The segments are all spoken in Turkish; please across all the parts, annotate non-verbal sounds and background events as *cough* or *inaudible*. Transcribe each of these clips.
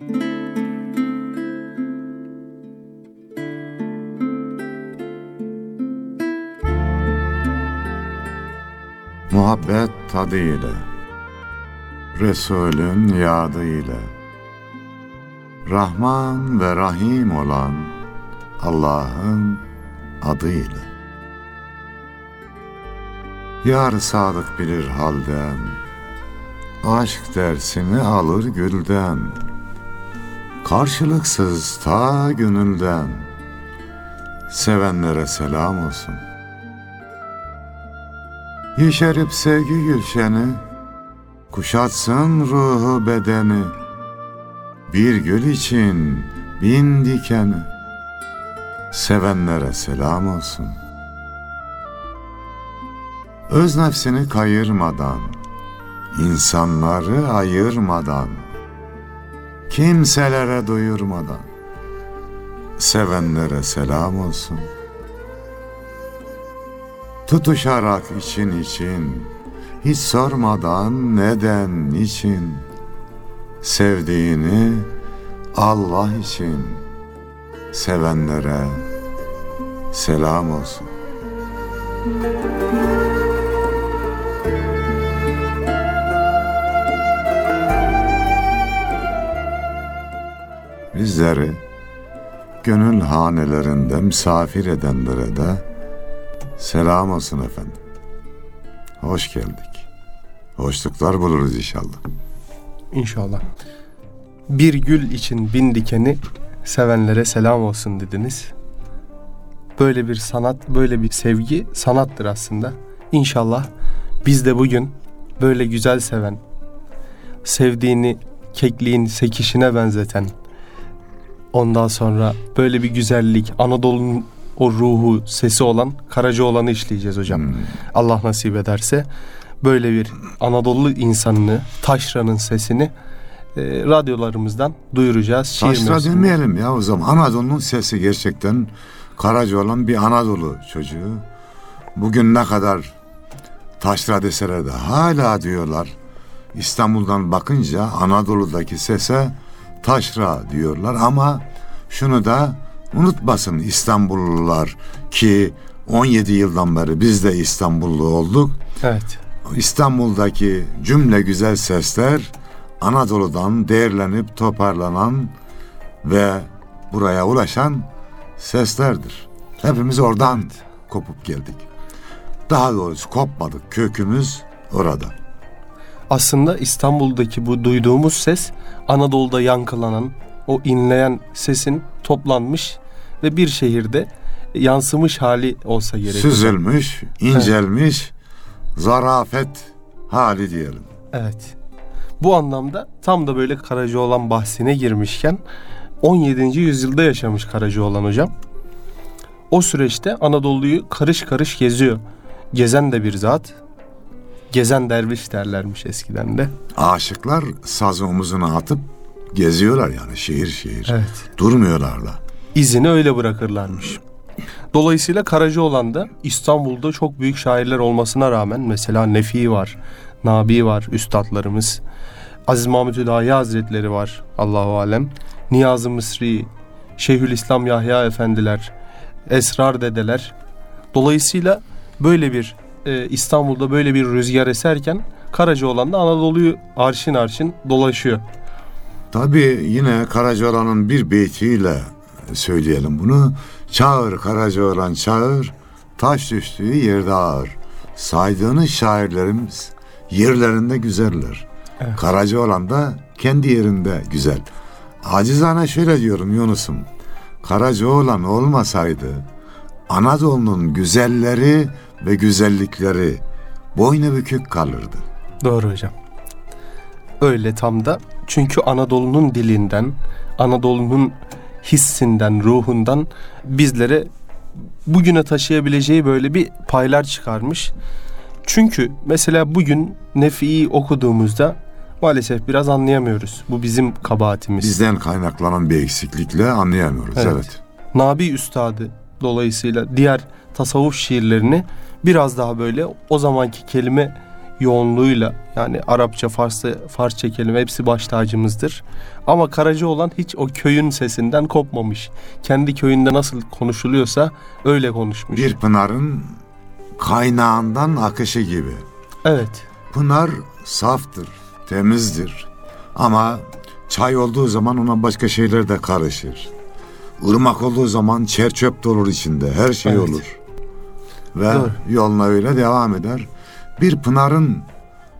Muhabbet tadı ile Resulün yadı ile Rahman ve Rahim olan Allah'ın adıyla. Yar sadık bilir halden, aşk dersini alır gülden, karşılıksız ta gönülden, sevenlere selam olsun. Yeşerip sevgi gülşeni, kuşatsın ruhu bedeni, bir gül için bin dikeni, sevenlere selam olsun. Öz nefsini kayırmadan, insanları ayırmadan, kimselere duyurmadan, sevenlere selam olsun. Tutuşarak için için, hiç sormadan neden, niçin, sevdiğini Allah için sevenlere selam olsun. Bizleri gönül hanelerinde misafir edenlere de selam olsun efendim. Hoş geldik. Hoşluklar buluruz inşallah. İnşallah. Bir gül için bin dikeni sevenlere selam olsun dediniz. Böyle bir sanat, böyle bir sevgi sanattır aslında. İnşallah biz de bugün böyle güzel seven, sevdiğini kekliğin sekişine benzeten, ondan sonra böyle bir güzellik, Anadolu'nun o ruhu, sesi olan Karacaoğlan'ı işleyeceğiz hocam. Hmm. Allah nasip ederse böyle bir Anadolu insanını, taşranın sesini e, radyolarımızdan duyuracağız. Taşra demeyelim ya o zaman. Anadolu'nun sesi gerçekten Karacaoğlan bir Anadolu çocuğu. Bugün ne kadar taşra deseler de hala diyorlar. İstanbul'dan bakınca Anadolu'daki sese taşra diyorlar ama şunu da unutmasın İstanbullular ki 17 yıldan beri biz de İstanbullu olduk. Evet. İstanbul'daki cümle güzel sesler Anadolu'dan değerlenip toparlanan ve buraya ulaşan seslerdir. Hepimiz oradan evet. kopup geldik. Daha doğrusu kopmadık. Kökümüz orada. Aslında İstanbul'daki bu duyduğumuz ses Anadolu'da yankılanan o inleyen sesin toplanmış ve bir şehirde yansımış hali olsa gerek. Süzülmüş, incelmiş, evet. zarafet hali diyelim. Evet. Bu anlamda tam da böyle Karacaoğlan bahsine girmişken 17. yüzyılda yaşamış Karacaoğlan hocam. O süreçte Anadolu'yu karış karış geziyor. Gezen de bir zat. Gezen derviş derlermiş eskiden de. Aşıklar sazı omuzuna atıp geziyorlar yani şehir şehir. Evet. Durmuyorlar da. İzini öyle bırakırlarmış. Dolayısıyla Karacaoğlan'da İstanbul'da çok büyük şairler olmasına rağmen mesela Nefi var, Nabi var, üstadlarımız. Aziz Mahmud Hüdayi Hazretleri var Allahu Alem. Niyazi Mısri, Şeyhülislam Yahya Efendiler, Esrar dedeler. Dolayısıyla böyle bir e, İstanbul'da böyle bir rüzgar eserken Karacaoğlan'da Anadolu'yu arşin arşin dolaşıyor. Tabii yine Karacaoğlan'ın bir beytiyle söyleyelim bunu. Çağır Karacaoğlan çağır, taş düştüğü yerde ağır. Saydığınız şairlerimiz yerlerinde güzeller. Evet. Karacaoğlan da kendi yerinde güzel. Acizane şöyle diyorum Yunus'um. Karacaoğlan olmasaydı Anadolu'nun güzelleri ve güzellikleri boynu bükük kalırdı. Doğru hocam. Öyle tam da çünkü Anadolu'nun dilinden, Anadolu'nun hissinden, ruhundan bizlere bugüne taşıyabileceği böyle bir paylar çıkarmış. Çünkü mesela bugün Nefi'yi okuduğumuzda maalesef biraz anlayamıyoruz. Bu bizim kabahatimiz. Bizden kaynaklanan bir eksiklikle anlayamıyoruz. Evet. evet. Nabi Üstadı dolayısıyla diğer tasavvuf şiirlerini biraz daha böyle o zamanki kelime yoğunluğuyla yani Arapça, Farsça, Farsça kelime hepsi baş tacımızdır. Ama Karaca olan hiç o köyün sesinden kopmamış. Kendi köyünde nasıl konuşuluyorsa öyle konuşmuş. Bir pınarın kaynağından akışı gibi. Evet. Pınar saftır, temizdir. Ama çay olduğu zaman ona başka şeyler de karışır. Irmak olduğu zaman çer çöp de olur içinde. Her şey Evet. olur. Ve Doğru. yoluna öyle devam eder. Bir pınarın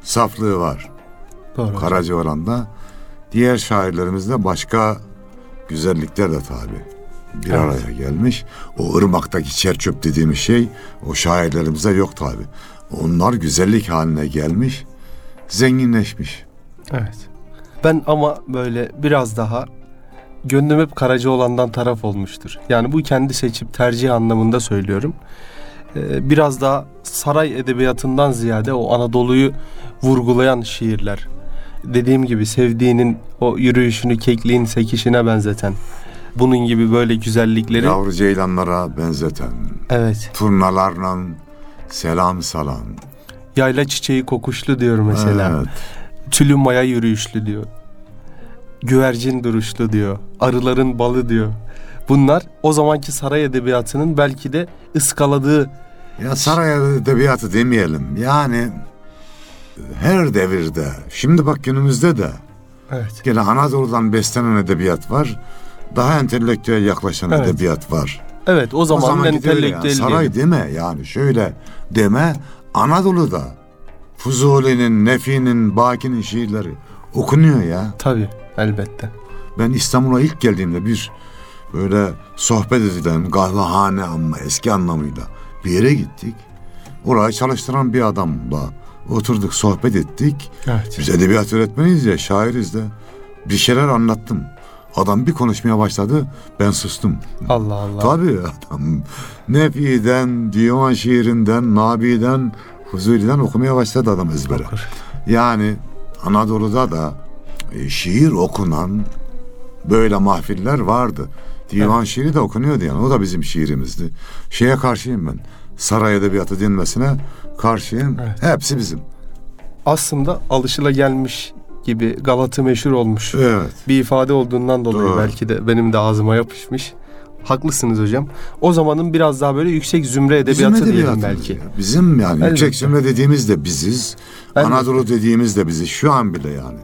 saflığı var. Doğru. Karacaoğlan'da. Diğer şairlerimizde başka güzellikler de tabi bir Evet. araya gelmiş. O ırmaktaki çerçöp dediğimiz şey o şairlerimizde yok tabi. Onlar güzellik haline gelmiş, zenginleşmiş. Evet. Ben ama böyle biraz daha gönlüm hep Karacaoğlan'dan taraf olmuştur. Yani bu kendi seçip tercih anlamında söylüyorum. Ee, biraz daha saray edebiyatından ziyade o Anadolu'yu vurgulayan şiirler. Dediğim gibi sevdiğinin o yürüyüşünü kekliğin sekişine benzeten. Bunun gibi böyle güzellikleri. Yavru ceylanlara benzeten, Evet. turnalarla selam salan. Yayla çiçeği kokuşlu diyor mesela. Evet. Tülü maya yürüyüşlü diyor. Güvercin duruşlu diyor. Arıların balı diyor. Bunlar o zamanki saray edebiyatının belki de ıskaladığı Ya saray edebiyatı demeyelim. Yani her devirde, şimdi bak günümüzde de evet Gene Anadolu'dan beslenen edebiyat var. Daha entelektüel yaklaşan Evet. edebiyat var. evet o zamanın zamanki de öyle yani. Saray deme yani şöyle deme Anadolu'da Fuzuli'nin, Nefi'nin, Baki'nin şiirleri okunuyor ya. tabi elbette. Ben İstanbul'a ilk geldiğimde bir böyle sohbet edilen kahvehane ama eski anlamıyla bir yere gittik. Orayı çalıştıran bir adamla oturduk sohbet ettik. Evet. Biz edebiyat öğretmeniyiz ya, şairiz de. Bir şeyler anlattım. Adam bir konuşmaya başladı, ben sustum. Allah Allah. Tabii adam Nefi'den, divan şiirinden, Nabi'den, Fuzuli'den okumaya başladı adam ezbere. Okur. Yani Anadolu'da da e, şiir okunan böyle mahfiller vardı. Divan şiiri de okunuyordu yani. O da bizim şiirimizdi. Şeye karşıyım ben. Saray edebiyatı denmesine karşıyım. Evet. Hepsi bizim. Aslında alışıla gelmiş gibi Galatı meşhur olmuş. Evet. Bir ifade olduğundan dolayı Doğru. belki de benim de ağzıma yapışmış. Haklısınız hocam. O zamanın biraz daha böyle yüksek zümre edebiyatı Bizim diyelim belki. ya. Bizim yani Elbette. yüksek zümre dediğimiz de biziz. Elbette. Anadolu dediğimiz de biziz. Şu an bile yani.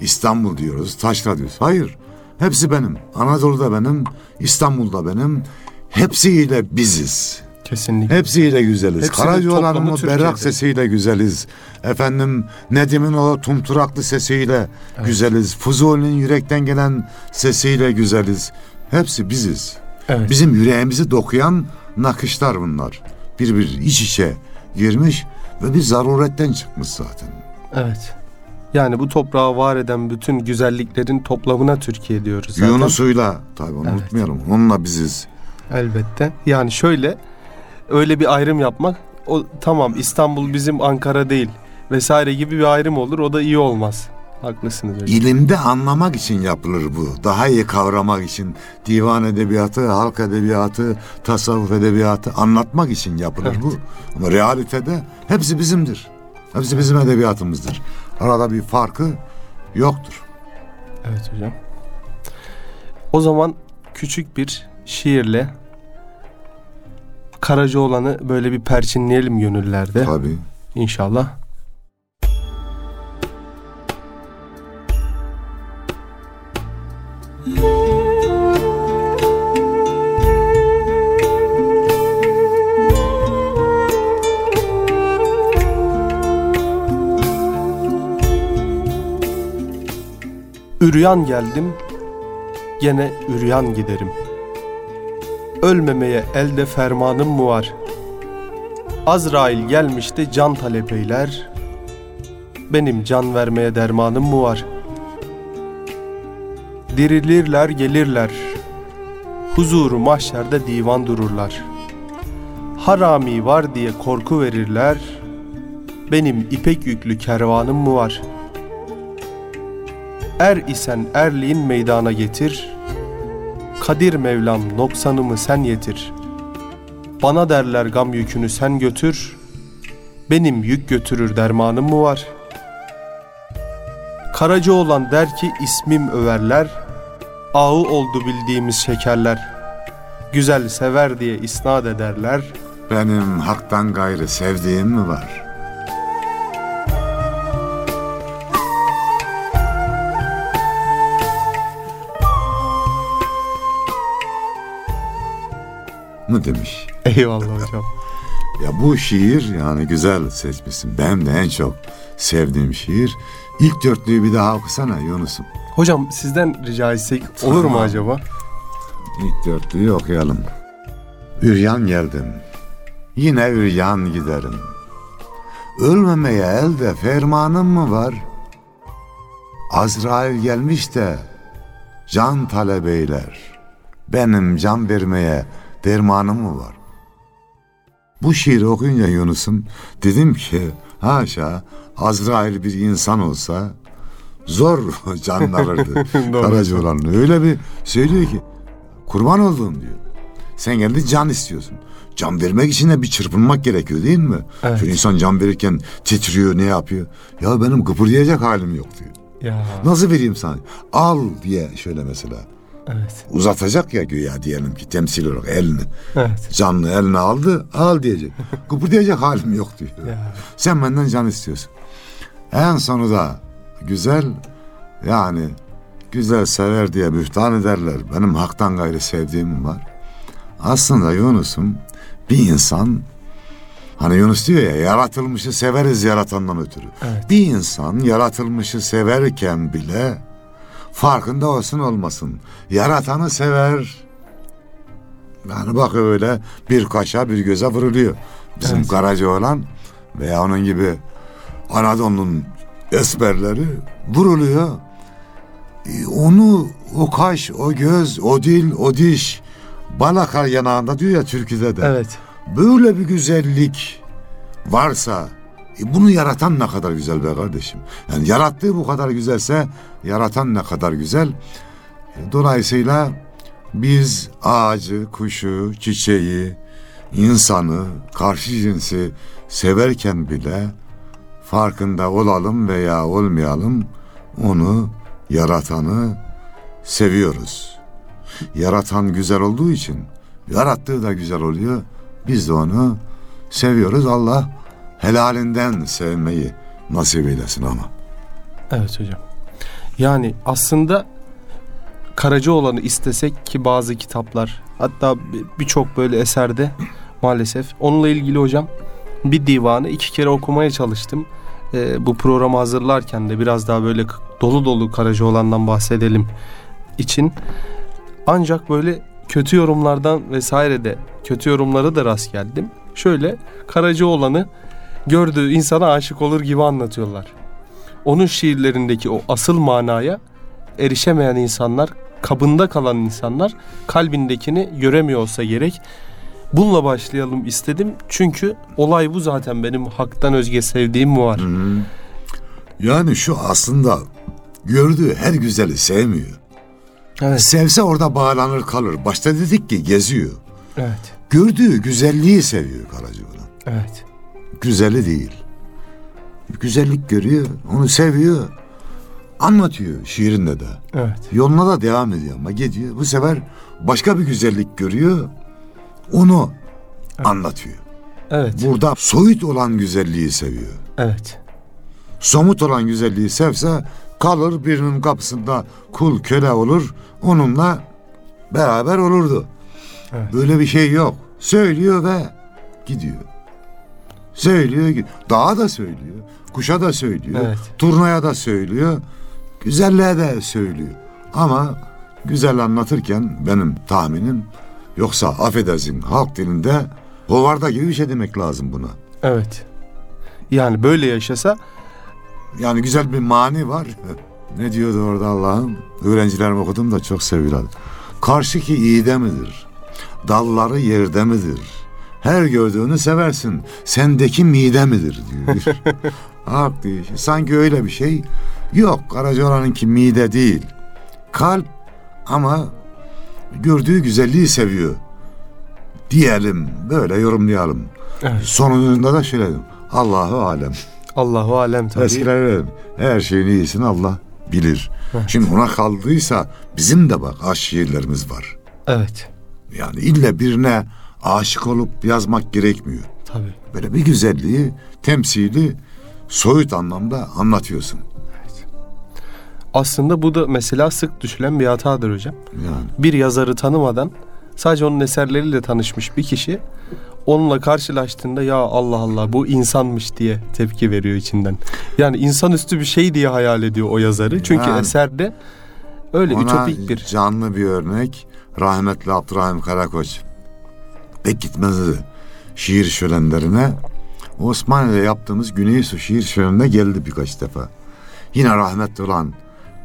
İstanbul diyoruz, taşra diyoruz. Hayır. Hepsi benim. Anadolu'da benim, İstanbul'da benim. Hepsiyle biziz. Kesinlikle. Hepsiyle güzeliz. Hepsinin toplamı o berrak sesiyle güzeliz. Efendim Nedim'in o tumturaklı sesiyle güzeliz. Fuzuli'nin yürekten gelen sesiyle güzeliz. Hepsi biziz. Evet. Bizim yüreğimizi dokuyan nakışlar bunlar. Birbir iç içe girmiş ve bir zaruretten çıkmış zaten. Evet. Yani bu toprağı var eden bütün güzelliklerin toplamına Türkiye diyoruz zaten. Yunus'uyla tabii onu Evet. unutmayalım. Onunla biziz. Elbette. Yani şöyle öyle bir ayrım yapmak o tamam İstanbul bizim Ankara değil vesaire gibi bir ayrım olur o da iyi olmaz. Haklısınız hocam. İlimde anlamak için yapılır bu. Daha iyi kavramak için divan edebiyatı, halk edebiyatı, tasavvuf edebiyatı anlatmak için yapılır Evet. bu. Ama realitede hepsi bizimdir. Hepsi bizim edebiyatımızdır. Arada bir farkı yoktur. Evet hocam. O zaman küçük bir şiirle Karacaoğlan'ı böyle bir perçinleyelim gönüllerde Tabii. inşallah. Üryan geldim, gene üryan giderim. Ölmemeye elde fermanım mı var? Azrail gelmişti can talep eyler. Benim can vermeye dermanım mı var? Dirilirler gelirler. Huzuru mahşerde divan dururlar. Harami var diye korku verirler. Benim ipek yüklü kervanım mı var? Er isen erliğin meydana getir. Kadir Mevlam noksanımı sen yetir. Bana derler gam yükünü sen götür. Benim yük götürür dermanım mı var? Karaca olan der ki ismim överler. Ağı oldu bildiğimiz şekerler. Güzel sever diye isnat ederler. Benim haktan gayrı sevdiğim mi var? Mı demiş. *laughs* Eyvallah hocam. Ya bu şiir yani güzel seçmişsin. Benim de en çok sevdiğim şiir. İlk dörtlüğü bir daha okusana Yunus'um. Hocam sizden rica etsek olur mu acaba? İlk dörtlüğü okuyalım. Üryan geldim. Yine üryan giderim. Ölmemeye elde fermanım mı var? Azrail gelmiş de can talebeyler. Benim can vermeye dermanım mı var? Bu şiiri okuyunca Yunus'um dedim ki haşa Azrail bir insan olsa zor *laughs* can alırdı. *laughs* Doğru. Karacaoğlan öyle bir söylüyor ki kurban olduğum diyor. Sen geldi can istiyorsun. Can vermek için de bir çırpınmak gerekiyor değil mi? Evet. Çünkü insan can verirken titriyor ne yapıyor? Ya benim kıpırdayacak halim yok diyor. Ya Nasıl vereyim sana? Al diye şöyle mesela. Evet. Uzatacak ya güya diyelim ki temsil olarak elini. Evet. Canlı eline aldı al diyecek. *laughs* Kıpırdayacak halim yok diyor. Ya. Sen benden can istiyorsun. En sonu da güzel yani güzel sever diye mühtan ederler. Benim haktan gayrı sevdiğim var. Aslında Yunus'um bir insan hani Yunus diyor ya yaratılmışı severiz yaratandan ötürü. Evet. Bir insan yaratılmışı severken bile farkında olsun olmasın. Yaratanı sever. Yani bak öyle bir kaşa bir göze vuruluyor. Bizim Evet. Karaca olan veya onun gibi Anadolu'nun esmerleri vuruluyor. E, Onu o kaş, o göz, o dil, o diş balakar yanağında diyor ya türküde de. Evet. Böyle bir güzellik varsa e, bunu yaratan ne kadar güzel be kardeşim. Yani yarattığı bu kadar güzelse yaratan ne kadar güzel. E, Dolayısıyla biz ağacı, kuşu, çiçeği, insanı, karşı cinsi severken bile farkında olalım veya olmayalım onu yaratanı seviyoruz. Yaratan güzel olduğu için yarattığı da güzel oluyor. Biz de onu seviyoruz. Allah helalinden sevmeyi nasip eylesin ama. Evet hocam. Yani aslında Karacaoğlan'ı istesek ki bazı kitaplar hatta bir- birçok böyle eserde maalesef onunla ilgili hocam bir divanı iki kere okumaya çalıştım. Ee, bu programı hazırlarken de biraz daha böyle dolu dolu Karacaoğlan'dan bahsedelim için. Ancak böyle kötü yorumlardan vesaire de kötü yorumlara da rast geldim. Şöyle Karacaoğlan'ı gördüğü insana aşık olur gibi anlatıyorlar onun şiirlerindeki o asıl manaya erişemeyen insanlar, kabında kalan insanlar kalbindekini göremiyor olsa gerek. Bununla başlayalım istedim. Çünkü olay bu zaten benim haktan özge sevdiğim var. Yani şu aslında gördüğü her güzeli sevmiyor. Evet. Sevse orada bağlanır kalır. Başta dedik ki geziyor. Evet. Gördüğü güzelliği seviyor Karacaoğlan. Evet. Güzeli değil. Güzellik görüyor, onu seviyor. Anlatıyor şiirinde de. Evet. Yoluna da devam ediyor ama gidiyor. Bu sefer başka bir güzellik görüyor. Onu anlatıyor. Evet. Burada soyut olan güzelliği seviyor. Evet. Somut olan güzelliği sevse kalır birinin kapısında kul köle olur. Onunla beraber olurdu. Evet. Böyle bir şey yok. Söylüyor ve gidiyor. Söylüyor. Dağa da söylüyor. Kuşa da söylüyor. Evet. Turnaya da söylüyor. Güzelliğe de söylüyor. Ama güzel anlatırken benim tahminim yoksa affedersin halk dilinde hovarda gibi bir şey demek lazım buna. Evet. Yani böyle yaşasa Yani güzel bir mani var. *laughs* ne diyordu orada Allah'ım? Öğrencilerim okudum da çok seviyorlar. Karşıki iyide midir? Dalları yerde midir? Her gördüğünü seversin. Sendeki mide midir diyor. *laughs* Hak diyor. Sanki öyle bir şey yok. Karacaoğlan'ınki mide değil. Kalp ama gördüğü güzelliği seviyor. Diyelim böyle yorumlayalım. evet. Sonunda da şöyle. Allahu alem. Allahu alem tabii. Eskiler her şeyin iyisini Allah bilir. Evet. Şimdi ona kaldıysa bizim de bak aşk şiirlerimiz var. Evet. Yani illa birine aşık olup yazmak gerekmiyor. Tabii. Böyle bir güzelliği temsili soyut anlamda anlatıyorsun. Aslında bu da mesela sık düşülen bir hatadır hocam. Yani Bir yazarı tanımadan sadece onun eserleriyle tanışmış bir kişi onunla karşılaştığında ya Allah Allah bu insanmış diye tepki veriyor içinden. Yani insanüstü bir şey diye hayal ediyor o yazarı. Çünkü Yani. eserde öyle ütopik bir canlı bir örnek rahmetli Abdurrahim Karakoç. Pek gitmezdi şiir şölenlerine. Osmanlı'da yaptığımız Güneysu şiir şölenine geldi birkaç defa. Yine rahmetli olan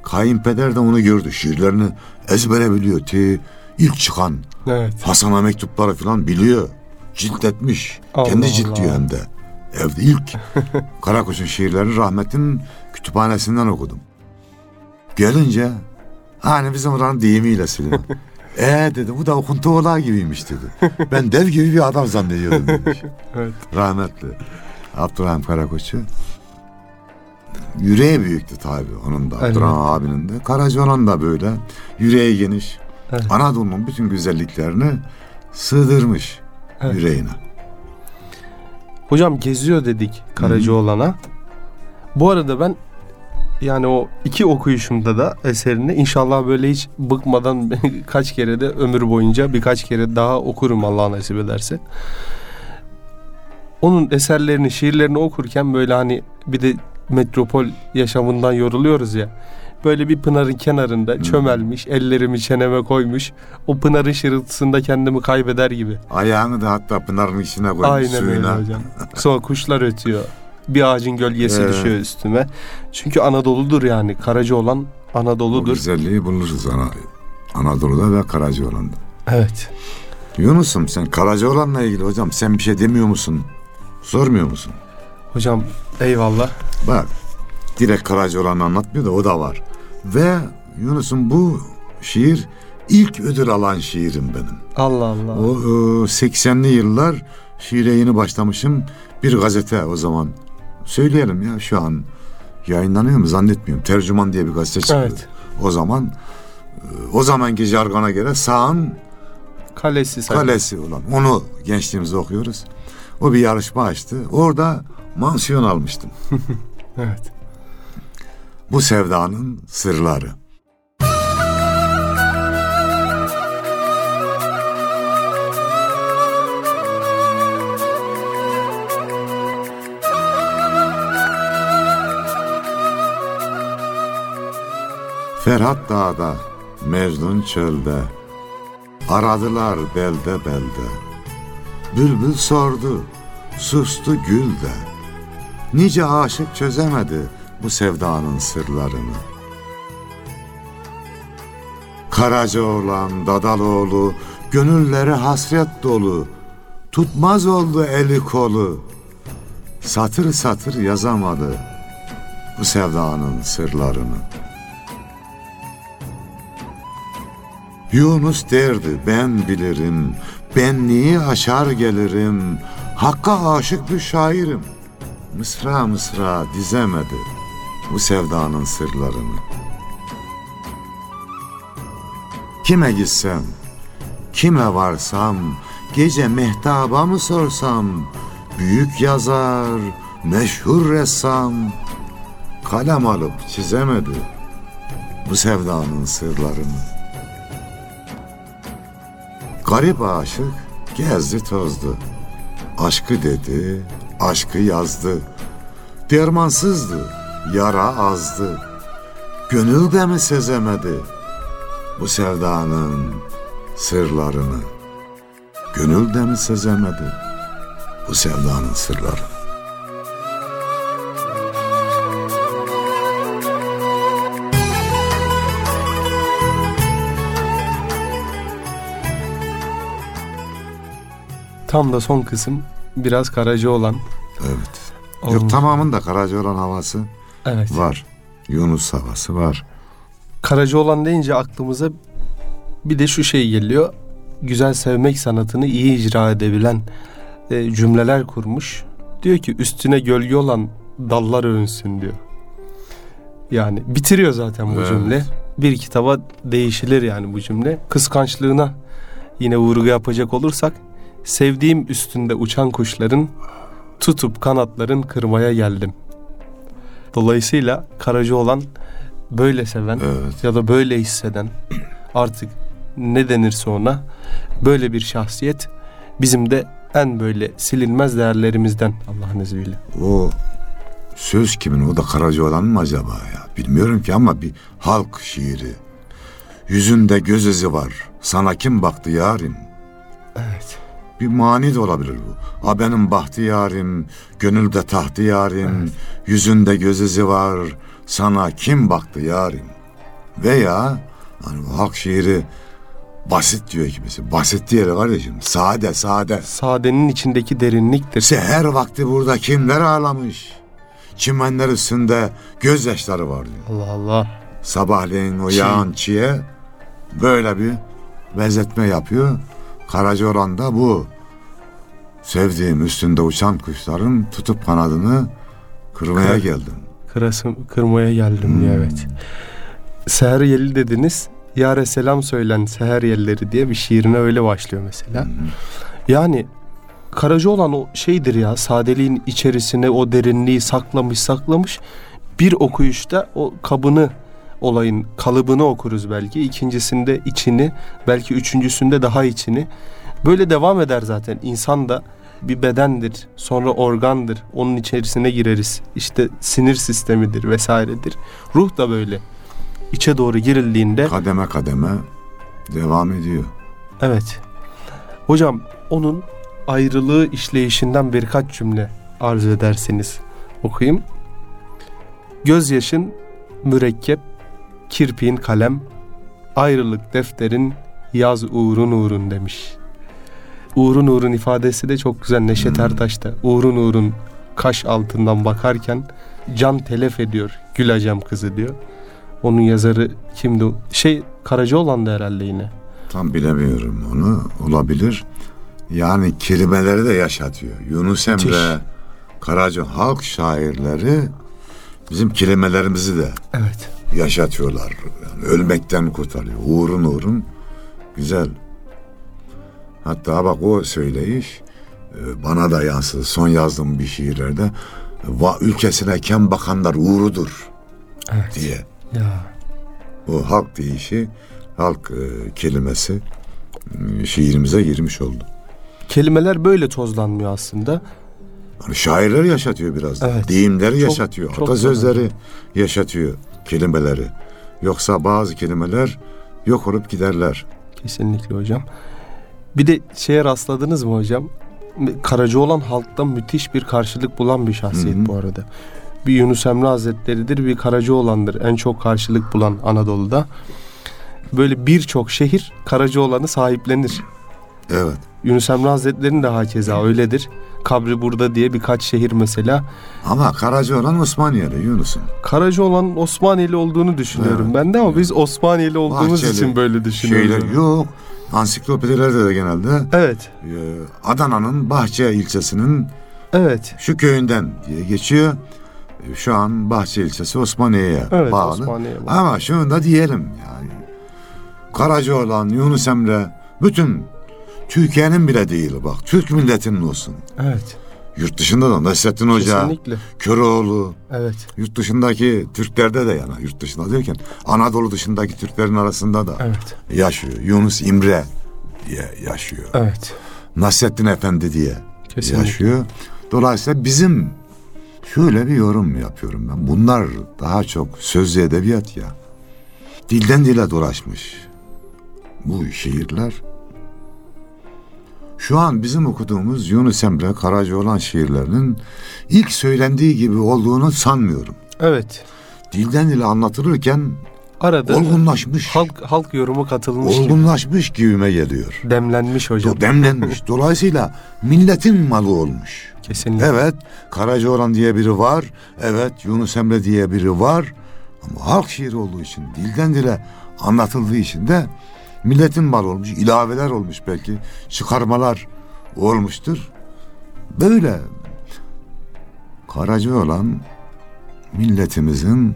kayınpeder de onu gördü. Şiirlerini ezbere biliyor. Te, ilk çıkan evet. Hasan'a mektupları falan biliyor. Cilt etmiş. Allah Kendi ciltliyor hem de. Evde ilk *laughs* Karakoç'un şiirlerini rahmetin kütüphanesinden okudum. Gelince hani bizim oranın deyimiyle Süleyman. *laughs* Ee dedi bu da okuntu ola gibiymiş dedi. *laughs* Ben dev gibi bir adam zannediyordum demiş. Evet. Rahmetli Abdurrahim Karakoç'u. Yüreği büyüktü tabi onun da. Abdurrahim abinin de. Karacaoğlan da böyle yüreği geniş. Evet. Anadolu'nun bütün güzelliklerini sığdırmış Evet. yüreğine. Hocam geziyor dedik Karacaoğlan'a. Bu arada ben yani o iki okuyuşumda da eserini inşallah böyle hiç bıkmadan *laughs* kaç kere de ömür boyunca birkaç kere daha okurum Allah nasip ederse. Onun eserlerini, şiirlerini okurken böyle hani bir de metropol yaşamından yoruluyoruz ya. Böyle bir pınarın kenarında çömelmiş, ellerimi çeneme koymuş. O pınarın şırıltısında kendimi kaybeder gibi. Ayağını da hatta pınarın içine koymuş Aynen öyle suyuna. hocam. *laughs* Sonra kuşlar ötüyor. Bir ağacın gölgesi Evet. düşüyor üstüme. Çünkü Anadolu'dur yani. Karaca olan O Anadolu'dur. güzelliği buluruz ana, Anadolu'da ve Karacaoğlan'da. Evet. Yunus'um sen Karacaoğlan'la ilgili hocam sen bir şey demiyor musun? Sormuyor musun? Hocam eyvallah. Bak direkt Karacaoğlan'ı anlatmıyor da o da var. Ve Yunus'um bu şiir ilk ödül alan şiirim benim. Allah Allah. O e, 80'li yıllar şiire yeni başlamışım. Bir gazete o zaman. Söyleyelim ya şu an yayınlanıyor mu zannetmiyorum. Tercüman diye bir gazete çıktı. Evet. O zaman e, o zamanki jargona göre sağın Kalesi kalesi olan. Onu gençliğimizde okuyoruz. O bir yarışma açtı. Orada mansiyon almıştım. *laughs* Evet. Bu sevdanın sırları. Ferhat dağda, Mecnun çölde, aradılar belde belde. Bülbül sordu, sustu gül de. Nice aşık çözemedi bu sevdanın sırlarını. Karacaoğlan, Dadaloğlu, gönülleri hasret dolu. Tutmaz oldu eli kolu. Satır satır yazamadı bu sevdanın sırlarını. Yunus derdi ben bilirim, benliği aşar gelirim, Hakka aşık bir şairim. Mısra mısra dizemedi bu sevdanın sırlarını. Kime gitsem, kime varsam, gece mehtaba mı sorsam, büyük yazar, meşhur ressam, kalem alıp çizemedi bu sevdanın sırlarını. Garip aşık gezdi tozdu. Aşkı dedi, aşkı yazdı. Dermansızdı, yara azdı. Gönül de mi sezemedi bu sevdanın sırlarını? Gönül de mi sezemedi bu sevdanın sırlarını? Tam da son kısım biraz Karaca olan. Evet. Olmuş. Yok tamamında Karacaoğlan havası Evet. var. Yunus havası var. Karaca olan deyince aklımıza bir de şu şey geliyor. Güzel sevmek sanatını iyi icra edebilen e, cümleler kurmuş. Diyor ki üstüne gölge olan dallar övünsün diyor. Yani bitiriyor zaten bu Evet. cümle. Bir kitaba değişilir yani bu cümle. Kıskançlığına yine vurgu yapacak olursak sevdiğim üstünde uçan kuşların tutup kanatların kırmaya geldim. Dolayısıyla Karaca olan böyle seven Evet. ya da böyle hisseden artık ne denirse ona böyle bir şahsiyet bizim de en böyle silinmez değerlerimizden Allah'ın izniyle. O söz kimin? O da Karacaoğlan mı acaba ya? Bilmiyorum ki ama bir halk şiiri. Yüzünde göz izi var. Sana kim baktı yarim? Evet. Bir mani de olabilir bu. A benim bahtiyarim, gönülde tahtı yarim, yüzünde göz izi var, sana kim baktı yarim? Veya hani bu halk şiiri basit diyor kimisi. Basit diye kardeşim. Sade sade. Sadenin içindeki derinliktir. Seher vakti burada kimler ağlamış? Çimenler üstünde gözyaşları var diyor. Allah Allah. Sabahleyin o yağan çiğe böyle bir benzetme yapıyor. Karacaoğlan da bu. Sevdiğim üstünde uçan kuşların tutup kanadını kırmaya Kır- geldim. Kırasım, kırmaya geldim diye Hmm. evet. Seher yeli dediniz. Yare selam söylen seher yelleri diye bir şiirine öyle başlıyor mesela. Yani Karaca olan o şeydir ya sadeliğin içerisine o derinliği saklamış saklamış bir okuyuşta o kabını olayın kalıbını okuruz belki. İkincisinde içini belki üçüncüsünde daha içini. Böyle devam eder zaten. İnsan da bir bedendir sonra organdır. Onun içerisine gireriz. İşte sinir sistemidir vesairedir. Ruh da böyle. İçe doğru girildiğinde Kademe kademe devam ediyor. Evet. Hocam onun ayrılığı işleyişinden birkaç cümle arzu ederseniz okuyayım. Gözyaşın mürekkep, kirpiğin kalem, ayrılık defterin yaz uğrun uğrun demiş. Uğrun uğrun ifadesi de çok güzel Neşet Hmm. Ertaş'ta. Uğrun uğrun kaş altından bakarken can telef ediyor Gül Acem kızı diyor. Onun yazarı kimdi? Şey Karacaoğlan da herhalde yine. Tam bilemiyorum onu. Olabilir. Yani kelimeleri de yaşatıyor. Yunus Emre, Müthiş. Karaca halk şairleri bizim kelimelerimizi de Evet. Yaşatıyorlar. Yani ölmekten kurtarıyor. Uğrun uğrun güzel. Hatta bak o söyleyiş e, bana da yansıdı. Son yazdığım bir şiirlerde va ülkesine kem bakanlar uğrudur Evet. diye. Ya. O halk deyişi, halk e, kelimesi e, şiirimize girmiş oldu. Kelimeler böyle tozlanmıyor aslında. Hani şairler yaşatıyor biraz da. Evet. Deyimleri Çok- yaşatıyor. çok Atasözleri yaşatıyor kelimeleri. Yoksa bazı kelimeler yok olup giderler. Kesinlikle hocam. Bir de şeye rastladınız mı hocam? Karacaoğlan halkta müthiş bir karşılık bulan bir şahsiyet Hı hı. bu arada. Bir Yunus Emre Hazretleri'dir, bir Karacaoğlan'dır. En çok karşılık bulan Anadolu'da. Böyle birçok şehir Karacaoğlan'ı sahiplenir. Evet. Yunus Emre Hazretleri'nin de hakeza öyledir. Kabri burada diye birkaç şehir mesela. Ama Karacaoğlan Osmaniyeli Yunus'un. Karacaoğlan Osmaniyeli olduğunu düşünüyorum Evet. ben de ama biz Osmaniyeli olduğumuz Bahçeli, için böyle düşünüyoruz. Şeyler yok. Ansiklopedilerde de genelde Evet, e, Adana'nın Bahçe ilçesinin evet. şu köyünden diye geçiyor. E, Şu an Bahçe ilçesi Osmaniye'ye Evet, bağlı. Osmaniye bağlı. Ama şunu da diyelim yani. Karacaoğlan, Yunus Emre bütün Türkiye'nin bile değil bak. Türk milletinin olsun. Evet. Yurt dışında da Nasrettin Hoca, Kesinlikle. Köroğlu, Evet. yurt dışındaki Türklerde de yani yurt dışında derken Anadolu dışındaki Türklerin arasında da Evet. yaşıyor. Yunus İmre diye yaşıyor. Evet. Nasrettin Efendi diye Kesinlikle. yaşıyor. Dolayısıyla bizim şöyle bir yorum yapıyorum ben. Bunlar daha çok sözlü edebiyat ya. Dilden dile dolaşmış bu şiirler. Şu an bizim okuduğumuz Yunus Emre Karacaoğlan şiirlerinin ilk söylendiği gibi olduğunu sanmıyorum. Evet. Dilden dile anlatılırken Arada olgunlaşmış, halk halk yorumu katılmış gibi. olgunlaşmış gibime geliyor. Demlenmiş hocam. Do- Demlenmiş. *laughs* Dolayısıyla milletin malı olmuş. Kesinlikle. Evet, Karacaoğlan diye biri var. Evet, Yunus Emre diye biri var. Ama halk şiiri olduğu için, dilden dile anlatıldığı için de milletin malı olmuş. ilaveler olmuş belki. Çıkarmalar olmuştur. Böyle Karacaoğlan milletimizin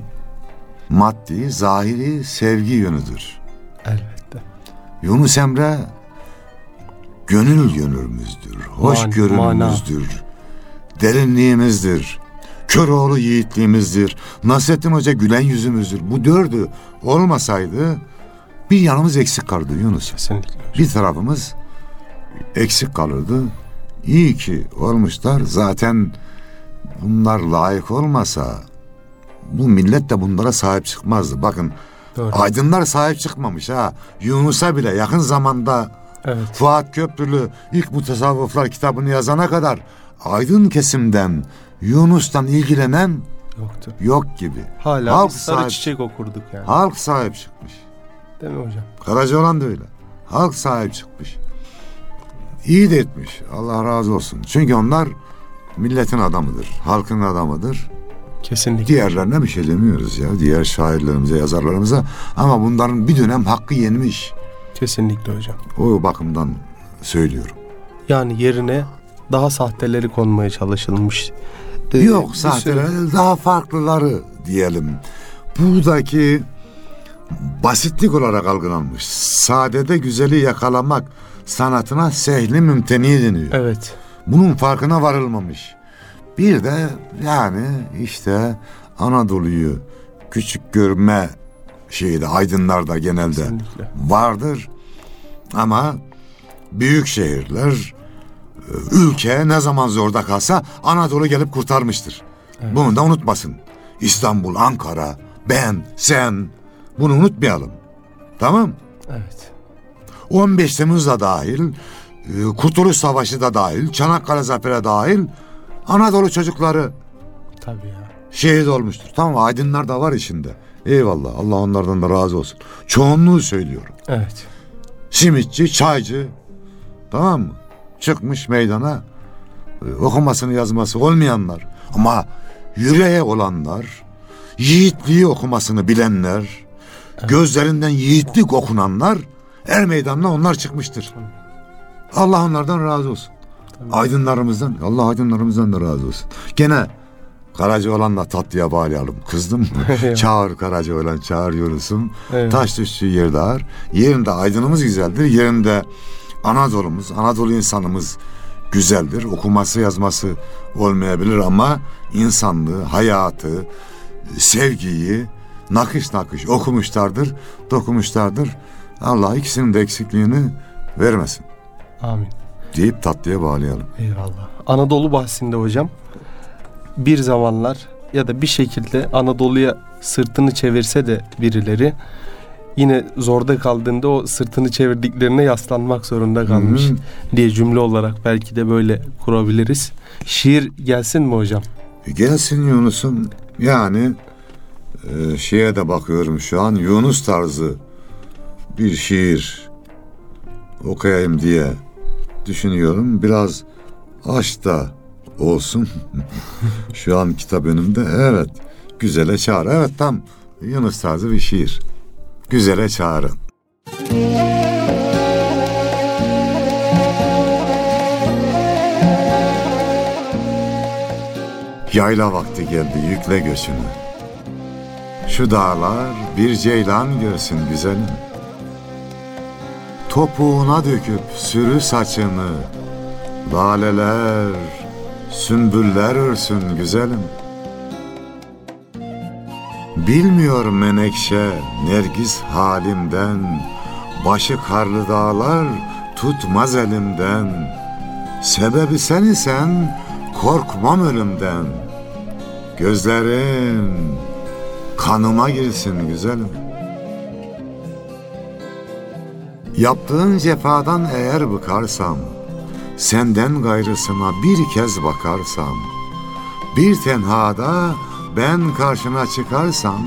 maddi, zahiri sevgi yönüdür. Elbette. Yunus Emre gönül yönürümüzdür, hoşgörümüzdür, derinliğimizdir. Köroğlu yiğitliğimizdir. Nasrettin Hoca gülen yüzümüzdür. Bu dördü olmasaydı bir yanımız eksik kalırdı Yunus. Kesinlikle. Bir tarafımız eksik kalırdı. İyi ki olmuşlar. Zaten bunlar layık olmasa bu millet de bunlara sahip çıkmazdı. Bakın Doğru. aydınlar sahip çıkmamış ha. Yunus'a bile yakın zamanda Evet. Fuat Köprülü ilk mutasavvıflar kitabını yazana kadar aydın kesimden Yunus'tan ilgilenen Yoktu. yok gibi. Hala Halk sarı sahip- çiçek okurduk yani. Halk sahip çıkmış. Değil mi hocam? Karacaoğlan da öyle. Halk sahip çıkmış. İyi de etmiş. Allah razı olsun. Çünkü onlar milletin adamıdır. Halkın adamıdır. Kesinlikle. Diğerlerine bir şey demiyoruz ya. Diğer şairlerimize, yazarlarımıza. Ama bunların bir dönem hakkı yenmiş. Kesinlikle hocam. O bakımdan söylüyorum. Yani yerine daha sahteleri konmaya çalışılmış. Bir Yok sürü- sahteler daha farklıları diyelim. Buradaki basitlik olarak algılanmış. Sadede güzeli yakalamak sanatına sehli mümteni deniyor. Evet. Bunun farkına varılmamış. Bir de yani işte Anadolu'yu küçük görme şeyde aydınlarda genelde Kesinlikle. vardır. Ama büyük şehirler e, ülke ne zaman zorda kalsa Anadolu gelip kurtarmıştır. Evet. Bunu da unutmasın. İstanbul, Ankara, ben, sen bunu unutmayalım. Tamam? Evet. 15 Temmuz da dahil, e, Kurtuluş Savaşı da dahil, Çanakkale Zaferi dahil Anadolu çocukları Tabii ya. şehit olmuştur. Tamam aydınlar da var içinde. Eyvallah Allah onlardan da razı olsun. Çoğunluğu söylüyorum. Evet. Simitçi, çaycı tamam mı? Çıkmış meydana e, okumasını yazması olmayanlar ama yüreğe olanlar, yiğitliği okumasını bilenler, gözlerinden yiğitlik okunanlar er meydanına onlar çıkmıştır. Allah onlardan razı olsun. Aydınlarımızdan, Allah aydınlarımızdan da razı olsun. Gene Karacaoğlan'la tatlıya bağlayalım. Kızdım mı? *laughs* Çağır Karacaoğlan, çağır Yunus'um. Evet. Taş düştüğü yerde ağır. Yerinde aydınımız güzeldir. Yerinde Anadolu'muz, Anadolu insanımız güzeldir. Okuması yazması olmayabilir ama insanlığı, hayatı, sevgiyi nakış nakış okumuşlardır, dokumuşlardır. Allah ikisinin de eksikliğini vermesin Amin. deyip tatlıya bağlayalım. Eyvallah. Anadolu bahsinde hocam bir zamanlar ya da bir şekilde Anadolu'ya sırtını çevirse de birileri yine zorda kaldığında o sırtını çevirdiklerine yaslanmak zorunda kalmış Hı. diye cümle olarak belki de böyle kurabiliriz. Şiir gelsin mi hocam? E, Gelsin Yunus'um. Yani e, şeye de bakıyorum şu an Yunus tarzı bir şiir okuyayım diye düşünüyorum. Biraz aç da olsun. *laughs* şu an kitap önümde. Evet. Güzele çağrı. Evet tam Yunus tarzı bir şiir. Güzele çağrı. Yayla vakti geldi yükle göçünü. Şu dağlar bir ceylan görsün güzelim. Topuğuna döküp sürü saçını. Laleler, sümbüller örsün güzelim. Bilmiyor menekşe nergis halimden. Başı karlı dağlar tutmaz elimden. Sebebi sen isen korkmam ölümden. Gözlerin kanıma girsin güzelim. Yaptığın cefadan eğer bıkarsam, senden gayrısına bir kez bakarsam, bir tenhada ben karşına çıkarsam,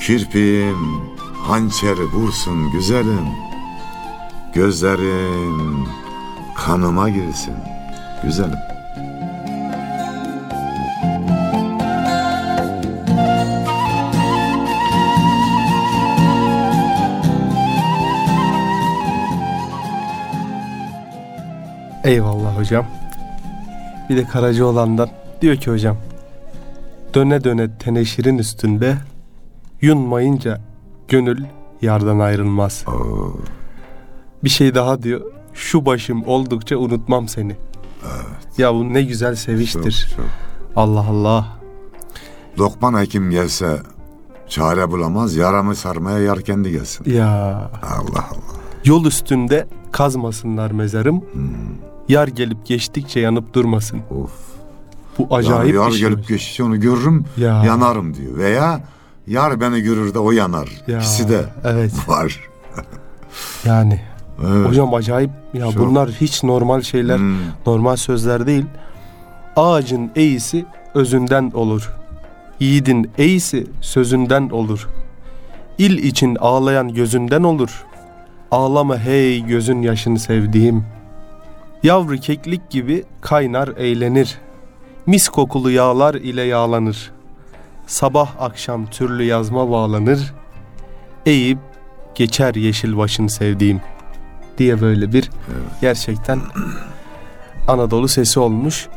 kirpiğim hançeri vursun güzelim, gözlerin kanıma girsin güzelim. Eyvallah hocam. Bir de Karacaoğlan'dan Diyor ki hocam döne döne teneşirin üstünde yunmayınca gönül yardan ayrılmaz. Oo, Bir şey daha diyor. Şu başım oldukça unutmam seni. Ya bu ne güzel çok, seviştir. çok. Allah Allah. Lokman Hekim gelse çare bulamaz. Yaramı sarmaya yar kendi gelsin. Ya Allah Allah. yol üstünde kazmasınlar mezarım. Yar gelip geçtikçe yanıp durmasın. Of. Bu acayip yani yar bir şey. gelip geçişi onu görürüm Ya. yanarım diyor. Veya yar beni görür de o yanar. Ya, İkisi de Evet *laughs* var. yani. Evet. Hocam acayip ya Çok. bunlar hiç normal şeyler, Hmm. normal sözler değil. Ağacın eğisi özünden olur. Yiğidin eğisi sözünden olur. İl için ağlayan gözünden olur. Ağlama hey gözün yaşını sevdiğim. Yavru keklik gibi kaynar eğlenir. Mis kokulu yağlar ile yağlanır. Sabah akşam türlü yazma bağlanır. Eğip geçer yeşil başın sevdiğim diye böyle bir gerçekten Anadolu sesi olmuş.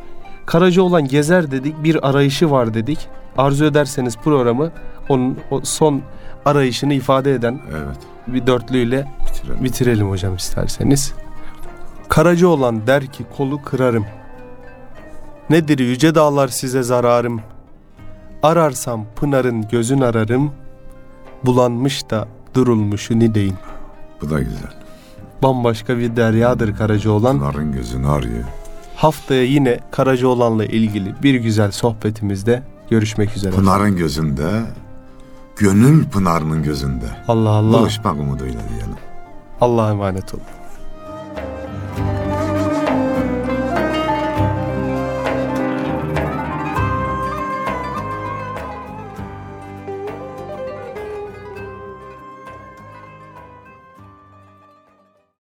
Karacaoğlan gezer dedik, bir arayışı var dedik. Arzu ederseniz programı onun o son arayışını ifade eden Evet. bir dörtlüyle Bitirelim. bitirelim hocam isterseniz. Karacaoğlan der ki kolu kırarım. Nedir yüce dağlar size zararım. Ararsam Pınar'ın gözün ararım. Bulanmış da durulmuşu ni deyin. Bu da güzel. Bambaşka bir deryadır Karacaoğlan. Pınar'ın gözünü arıyor. Haftaya yine Karacaoğlan'la ilgili bir güzel sohbetimizde görüşmek üzere. Pınar'ın gözünde, gönül Pınar'ın gözünde. Allah Allah. Buluşmak umuduyla diyelim. Allah'a emanet olun.